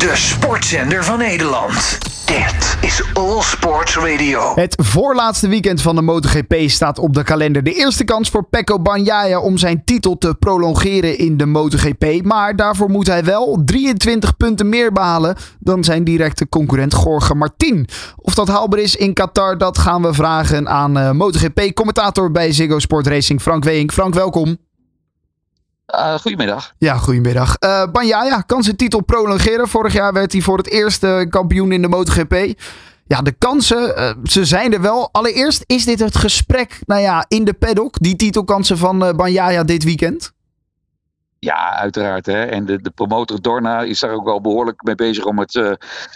De sportzender van Nederland. Dit is All Sports Radio. Het voorlaatste weekend van de MotoGP staat op de kalender. De eerste kans voor Pecco Bagnaia om zijn titel te prolongeren in de MotoGP. Maar daarvoor moet hij wel 23 punten meer behalen dan zijn directe concurrent Jorge Martin. Of dat haalbaar is in Qatar, dat gaan we vragen aan uh, MotoGP-commentator bij Ziggo Sport Racing, Frank Weink. Frank, welkom. Uh, goedemiddag. Ja, goedemiddag. Uh, Banjaya kan zijn titel prolongeren. Vorig jaar werd hij voor het eerst uh, kampioen in de MotoGP. Ja, de kansen, ze zijn er wel. Allereerst, is dit het gesprek nou ja, in de paddock? Die titelkansen van Banjaya dit weekend? Ja, uiteraard. Hè. En de, de promotor Dorna is daar ook wel behoorlijk mee bezig om het, uh,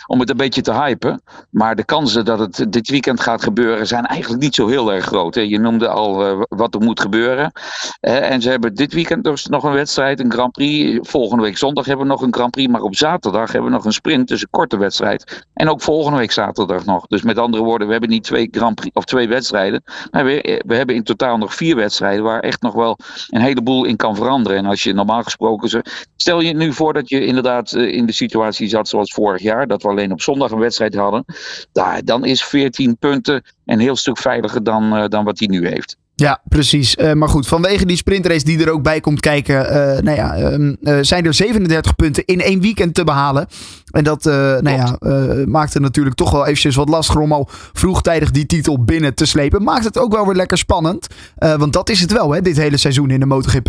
om het een beetje te hypen. Maar de kansen dat het dit weekend gaat gebeuren zijn eigenlijk niet zo heel erg groot. Hè. Je noemde al uh, wat er moet gebeuren. En ze hebben dit weekend dus nog een wedstrijd, een Grand Prix. Volgende week zondag hebben we nog een Grand Prix. Maar op zaterdag hebben we nog een sprint, dus een korte wedstrijd. En ook volgende week zaterdag nog. Dus met andere woorden, we hebben niet twee Grand Prix of twee wedstrijden. Maar we, we hebben in totaal nog vier wedstrijden waar echt nog wel een heleboel in kan veranderen. En als je normaal gesproken. Ze, stel je nu voor dat je inderdaad eh, in de situatie zat zoals vorig jaar, dat we alleen op zondag een wedstrijd hadden. Daar, dan is 14 punten een heel stuk veiliger dan, uh, dan wat hij nu heeft. Ja, precies. Uh, maar goed, vanwege die sprintrace die er ook bij komt kijken, uh, nou ja, uh, zijn er 37 punten in één weekend te behalen. En dat nou ja, maakt het natuurlijk toch wel eventjes wat lastiger om al vroegtijdig die titel binnen te slepen. Maakt het ook wel weer lekker spannend. want dat is het wel, hè, dit hele seizoen in de MotoGP.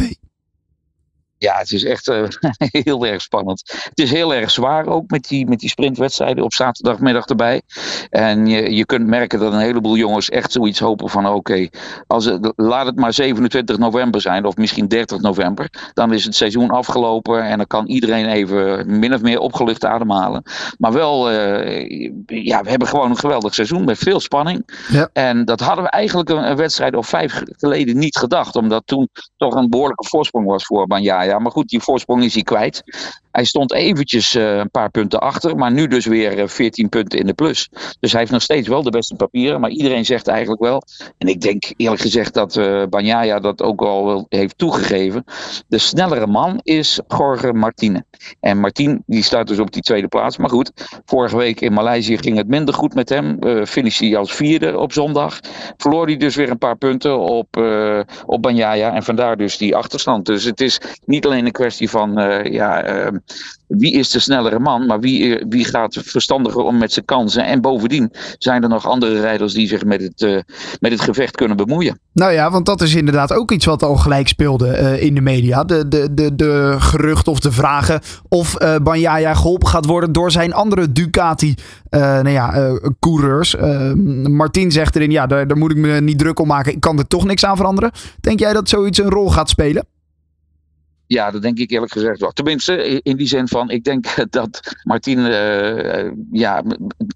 Ja, het is echt uh, heel erg spannend. Het is heel erg zwaar ook met die, met die sprintwedstrijden op zaterdagmiddag erbij. En je, je kunt merken dat een heleboel jongens echt zoiets hopen van oké, okay, laat het maar 27 november zijn of misschien 30 november. Dan is het seizoen afgelopen en dan kan iedereen even min of meer opgelucht ademhalen. Maar wel, uh, ja, we hebben gewoon een geweldig seizoen met veel spanning. Ja. En dat hadden we eigenlijk een, een wedstrijd of vijf geleden niet gedacht. Omdat toen toch een behoorlijke voorsprong was voor Banja ja, maar goed, die voorsprong is hij kwijt. Hij stond eventjes uh, een paar punten achter, maar nu dus weer uh, eh, 14 punten in de plus. Dus hij heeft nog steeds wel de beste papieren, maar iedereen zegt eigenlijk wel, en ik denk eerlijk gezegd dat uh, Banyaya dat ook al heeft toegegeven, de snellere man is Jorge Martine. En Martin die staat dus op die tweede plaats. Maar goed, vorige week in Maleisië ging het minder goed met hem. Uh, finish hij als vierde op zondag. Verloor hij dus weer een paar punten op, uh, op Banyaya. En vandaar dus die achterstand. Dus het is niet alleen een kwestie van ja, ehm, wie is de snellere man, maar wie, eh, wie gaat verstandiger om met zijn kansen. En bovendien zijn er nog andere rijders die zich met het, uh, met het gevecht kunnen bemoeien. Nou ja, want dat is inderdaad ook iets wat al gelijk speelde uh, in de media. De, de, de, de gerucht of de vragen of uh, Banjaya geholpen gaat worden door zijn andere Ducati nou ja, coureurs. Martin zegt erin, ja, daar, daar moet ik me niet druk om maken. Ik kan er toch niks aan veranderen. Denk jij dat zoiets een rol gaat spelen? Ja, dat denk ik eerlijk gezegd wel. Tenminste, in die zin van, ik denk dat Martin uh, ja,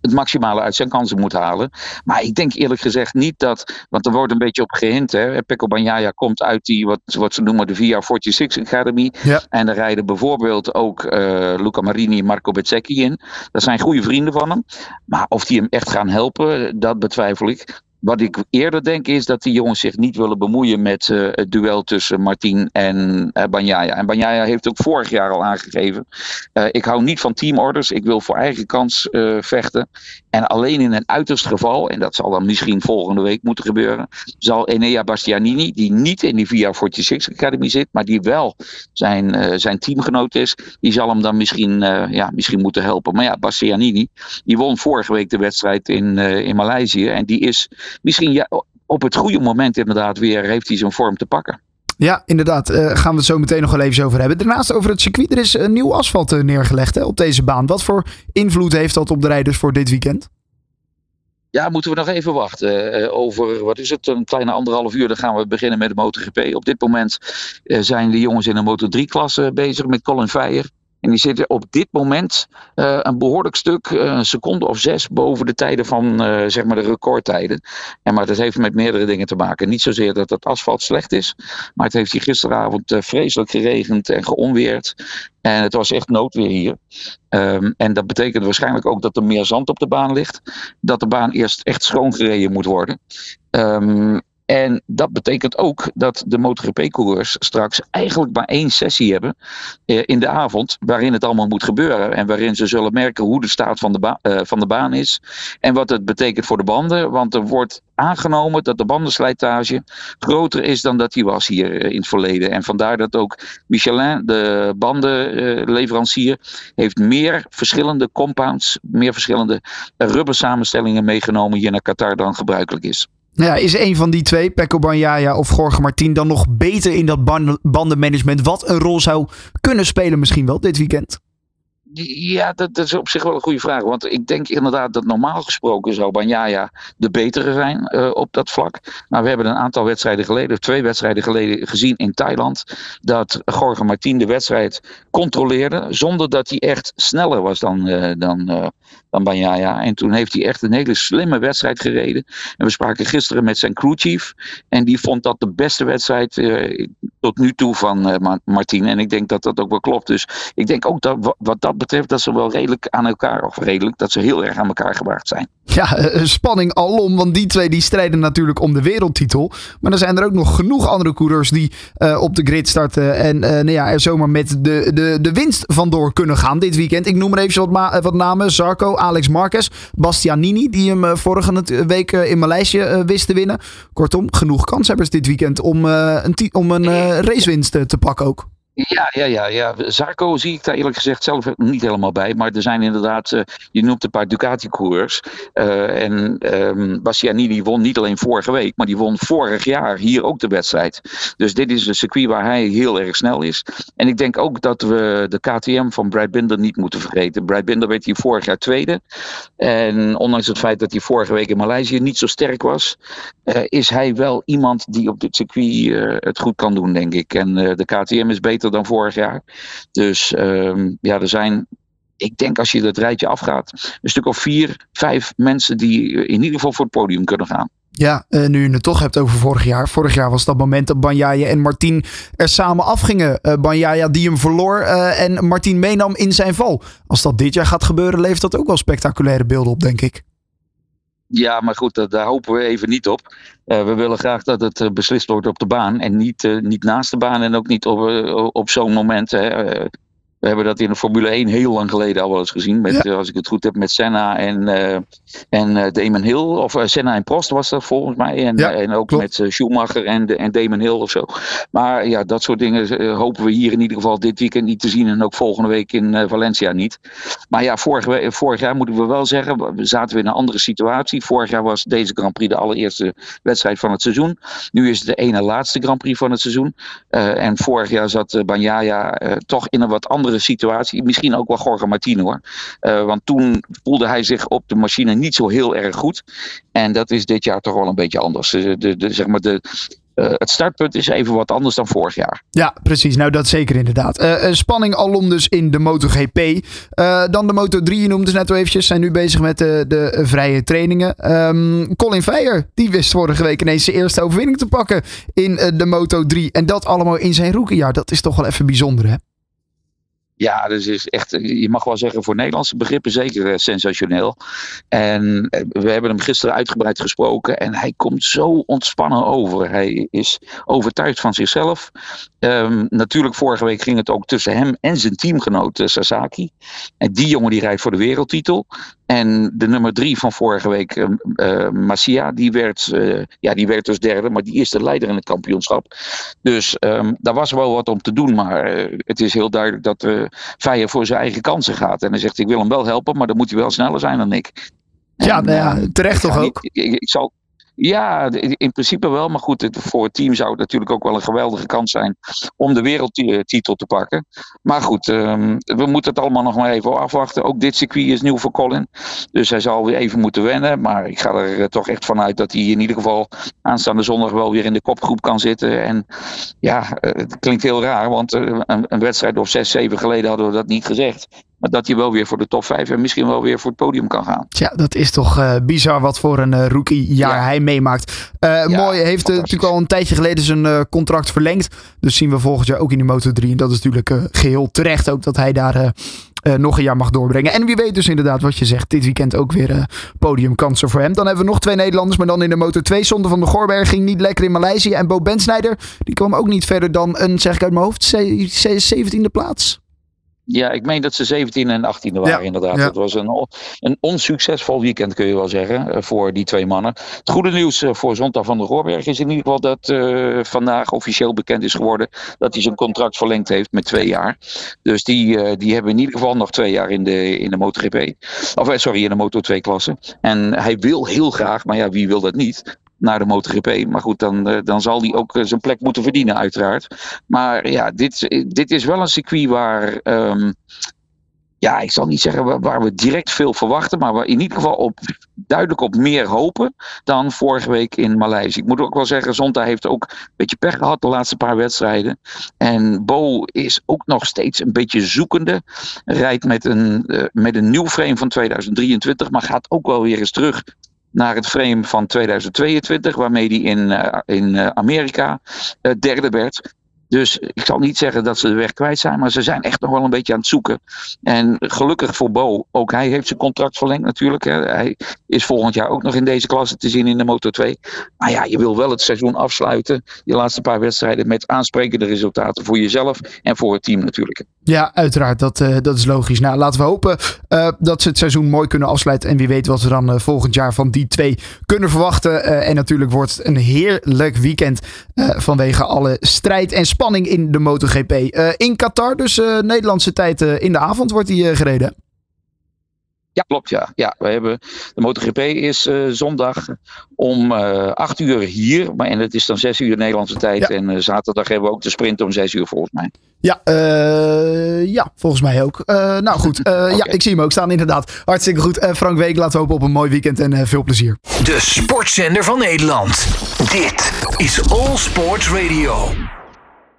het maximale uit zijn kansen moet halen. Maar ik denk eerlijk gezegd niet dat, want er wordt een beetje op gehint. Hè. Pecco Bagnaia komt uit die, wat, wat ze noemen de VIA 46 Academy. Ja. En daar rijden bijvoorbeeld ook uh, Luca Marini en Marco Bezzecchi in. Dat zijn goede vrienden van hem. Maar of die hem echt gaan helpen, dat betwijfel ik. Wat ik eerder denk is dat die jongens zich niet willen bemoeien met uh, het duel tussen Martin en uh. En Banjaya heeft ook vorig jaar al aangegeven. Uh, ik hou niet van teamorders. Ik wil voor eigen kans vechten. En alleen in een uiterst geval, en dat zal dan misschien volgende week moeten gebeuren, zal Enea Bastianini, die niet in die VIA 46 Academy zit, maar die wel zijn, zijn teamgenoot is, die zal hem dan misschien, ja, misschien moeten helpen. Maar ja, Bastianini, die won vorige week de wedstrijd in, in Maleisië. En die is misschien ja, op het goede moment inderdaad weer heeft hij zijn vorm te pakken. Ja, inderdaad. Uh, gaan we het zo meteen nog wel even over hebben. Daarnaast over het circuit. Er is een nieuw asfalt eh, neergelegd hè, op deze baan. Wat voor invloed heeft dat op de rijders voor dit weekend? Ja, moeten we nog even wachten. Uh, over, wat is het, een kleine anderhalf uur, dan gaan we beginnen met de MotoGP. Op dit moment uh, zijn de jongens in de Moto3-klasse bezig met Colin Veijer. En die zitten op dit moment uh, een behoorlijk stuk, uh, een seconde of zes, boven de tijden van uh, zeg maar de recordtijden. En maar dat heeft met meerdere dingen te maken. Niet zozeer dat het asfalt slecht is, maar het heeft hier gisteravond vreselijk geregend en geonweerd. En het was echt noodweer hier. Um, en dat betekent waarschijnlijk ook dat er meer zand op de baan ligt. Dat de baan eerst echt schoongereden moet worden. Um, En dat betekent ook dat de MotoGP-coureurs straks eigenlijk maar één sessie hebben eh, in de avond. Waarin het allemaal moet gebeuren. En waarin ze zullen merken hoe de staat van de, ba uh, van de baan is. En wat het betekent voor de banden. Want er wordt aangenomen dat de bandenslijtage groter is dan dat die was hier in het verleden. En vandaar dat ook Michelin, de bandenleverancier, heeft meer verschillende compounds, meer verschillende rubbersamenstellingen meegenomen hier naar Qatar dan gebruikelijk is. Ja, is een van die twee, Pecco Bagnaia of Jorge Martin, dan nog beter in dat bandenmanagement? Wat een rol zou kunnen spelen misschien wel dit weekend? Ja, dat, is op zich wel een goede vraag. Want ik denk inderdaad dat normaal gesproken zou Banjaya de betere zijn uh, op dat vlak. Nou, we hebben een aantal wedstrijden geleden, of twee wedstrijden geleden gezien in Thailand. Dat Jorge Martin de wedstrijd controleerde. Zonder dat hij echt sneller was dan, uh, dan, uh, dan Banjaya. En toen heeft hij echt een hele slimme wedstrijd gereden. En we spraken gisteren met zijn crewchief. En die vond dat de beste wedstrijd tot nu toe van Martin. En ik denk dat dat ook wel klopt. Dus ik denk ook dat wat dat betreft dat ze wel redelijk aan elkaar, of redelijk, dat ze heel erg aan elkaar gebracht zijn. Ja, eh, spanning alom, want die twee die strijden natuurlijk om de wereldtitel. Maar er zijn er ook nog genoeg andere coureurs die uh, op de grid starten en uh, nou ja, er zomaar met de, de, de winst vandoor kunnen gaan dit weekend. Ik noem er even wat, wat namen. Zarco, Alex Marquez, Bastianini, die hem vorige week in Maleisië wist te winnen. Kortom, genoeg kanshebbers dit weekend om, een, om een racewinst te pakken ook. Ja, ja, ja, ja. Zarco zie ik daar eerlijk gezegd zelf niet helemaal bij. Maar er zijn inderdaad, uh, je noemt een paar Ducati-coureurs. Uh, en um, Bastianini won niet alleen vorige week, maar die won vorig jaar hier ook de wedstrijd. Dus dit is een circuit waar hij heel erg snel is. En ik denk ook dat we de KTM van Brad Binder niet moeten vergeten. Brad Binder werd hier vorig jaar tweede. En ondanks het feit dat hij vorige week in Maleisië niet zo sterk was, uh, is hij wel iemand die op dit circuit het goed kan doen, denk ik. En de KTM is beter dan vorig jaar. Dus um, ja, er zijn ik denk als je dat rijtje afgaat, een stuk of vier, vijf mensen die in ieder geval voor het podium kunnen gaan. Ja, uh, nu je het toch hebt over vorig jaar. Vorig jaar was dat moment dat Banjaya en Martin er samen afgingen. Uh, Banjaya die hem verloor uh, en Martin meenam in zijn val. Als dat dit jaar gaat gebeuren, levert dat ook wel spectaculaire beelden op, denk ik. Ja, maar goed, daar hopen we even niet op. Uh, we willen graag dat het uh, beslist wordt op de baan en niet, uh, niet naast de baan en ook niet op, op zo'n moment. Hè. We hebben dat in de Formule 1 heel lang geleden al wel eens gezien. Met, ja. Als ik het goed heb, met Senna en, uh, en uh, Damon Hill. Of uh, Senna en Prost was dat volgens mij. En, ja, en ook klopt. met Schumacher en, en Damon Hill of zo. Maar ja, dat soort dingen hopen we hier in ieder geval dit weekend niet te zien. En ook volgende week in Valencia niet. Maar ja, vorig, vorig jaar moeten we wel zeggen, we zaten we in een andere situatie. Vorig jaar was deze Grand Prix de allereerste wedstrijd van het seizoen. Nu is het de ene laatste Grand Prix van het seizoen. en vorig jaar zat Banyaya toch in een wat andere situatie. Misschien ook wel Jorge Martin hoor. Uh, want toen voelde hij zich op de machine niet zo heel erg goed. En dat is dit jaar toch wel een beetje anders. De, de, de zeg maar de, uh, het startpunt is even wat anders dan vorig jaar. Ja, precies. Nou, dat zeker inderdaad. Spanning alom dus in de MotoGP. Uh, dan de Moto3, je noemde het net al eventjes. Zijn nu bezig met de, de vrije trainingen. Um, Colin Veijer, die wist vorige week ineens zijn eerste overwinning te pakken in de Moto3. En dat allemaal in zijn rookiejaar. Dat is toch wel even bijzonder, hè? Ja, dus is echt, je mag wel zeggen, voor Nederlandse begrippen zeker uh, sensationeel. En uh, we hebben hem gisteren uitgebreid gesproken en hij komt zo ontspannen over. Hij is overtuigd van zichzelf. Um, natuurlijk, vorige week ging het ook tussen hem en zijn teamgenoot uh, Sasaki. En die jongen die rijdt voor de wereldtitel. En de nummer drie van vorige week, uh, Masia, die werd, ja, die werd dus derde, maar die is de leider in het kampioenschap. Dus um, daar was wel wat om te doen, maar het is heel duidelijk dat Veijer voor zijn eigen kansen gaat. En hij zegt, ik wil hem wel helpen, maar dan moet hij wel sneller zijn dan ik. Ja, nou ja terecht toch ook? Niet, ik, ik, zal, ja, in principe wel. Maar goed, voor het team zou het natuurlijk ook wel een geweldige kans zijn om de wereldtitel te pakken. Maar goed, um, we moeten het allemaal nog maar even afwachten. Ook dit circuit is nieuw voor Colin. Dus hij zal weer even moeten wennen. Maar ik ga er eh, toch echt vanuit dat hij in ieder geval aanstaande zondag wel weer in de kopgroep kan zitten. En ja, eh, het klinkt heel raar, want eh, een wedstrijd of zes, zeven geleden hadden we dat niet gezegd. Maar dat hij wel weer voor de top 5 en misschien wel weer voor het podium kan gaan. Ja, dat is toch uh, bizar wat voor een uh, rookie-jaar ja. hij meemaakt. Uh, ja, mooi, heeft natuurlijk al een tijdje geleden zijn contract verlengd. Dus zien we volgend jaar ook in de Moto 3. En dat is natuurlijk geheel terecht ook dat hij daar nog een jaar mag doorbrengen. En wie weet dus inderdaad wat je zegt. Dit weekend ook weer podiumkansen voor hem. Dan hebben we nog twee Nederlanders, maar dan in de Moto 2. Zonde van de Goorberg ging niet lekker in Maleisië. En Bo Bensnijder, die kwam ook niet verder dan een, zeg ik uit mijn hoofd, 17e plaats. Ja, ik meen dat ze 17 en 18 waren inderdaad. Het was een, een onsuccesvol weekend kun je wel zeggen eh, voor die twee mannen. Het goede nieuws eh, voor Zonta van der Goorberg is in ieder geval dat uh, vandaag officieel bekend is geworden dat hij zijn contract verlengd heeft met twee jaar. Dus die, die hebben in ieder geval nog twee jaar in de, in de MotoGP. Of sorry, in de Moto 2 klasse. En hij wil heel graag, maar ja, wie wil dat niet? Naar de MotoGP. Maar goed, dan, eh, dan zal hij ook eh, zijn plek moeten verdienen, uiteraard. Maar ja, dit, dit is wel een circuit waar. Ehm, ja, ik zal niet zeggen waar, we direct veel verwachten, maar we in ieder geval op, duidelijk op meer hopen dan vorige week in Maleisië. Ik moet ook wel zeggen, Zonta heeft ook een beetje pech gehad de laatste paar wedstrijden. En Bo is ook nog steeds een beetje zoekende. Rijdt met een, met een nieuw frame van 2023, maar gaat ook wel weer eens terug naar het frame van 2022, waarmee hij in, uh, in uh, Amerika uh, derde werd. Dus ik zal niet zeggen dat ze de weg kwijt zijn, maar ze zijn echt nog wel een beetje aan het zoeken. En gelukkig voor Bo, ook hij heeft zijn contract verlengd natuurlijk. Hij is volgend jaar ook nog in deze klasse te zien in de Moto 2. Maar ja, je wil wel het seizoen afsluiten, je laatste paar wedstrijden, met aansprekende resultaten voor jezelf en voor het team natuurlijk. Ja, uiteraard, dat, uh, dat is logisch. Nou, laten we hopen uh, dat ze het seizoen mooi kunnen afsluiten. En wie weet wat we dan uh, volgend jaar van die twee kunnen verwachten. en natuurlijk wordt het een heerlijk weekend vanwege alle strijd en spanning in de MotoGP. Uh, in Qatar, dus uh, Nederlandse tijd uh, in de avond wordt die gereden. Ja, klopt. Ja. Ja, we hebben, de MotoGP is zondag om 8 uur hier. Maar, en het is dan 6 uur Nederlandse tijd. Ja. En zaterdag hebben we ook de sprint om 6 uur volgens mij. Ja, ja volgens mij ook. nou goed, okay. ja, ik zie hem ook staan inderdaad. Hartstikke goed. Frank Week, laten we hopen op een mooi weekend en veel plezier. De sportzender van Nederland. Dit is All Sports Radio.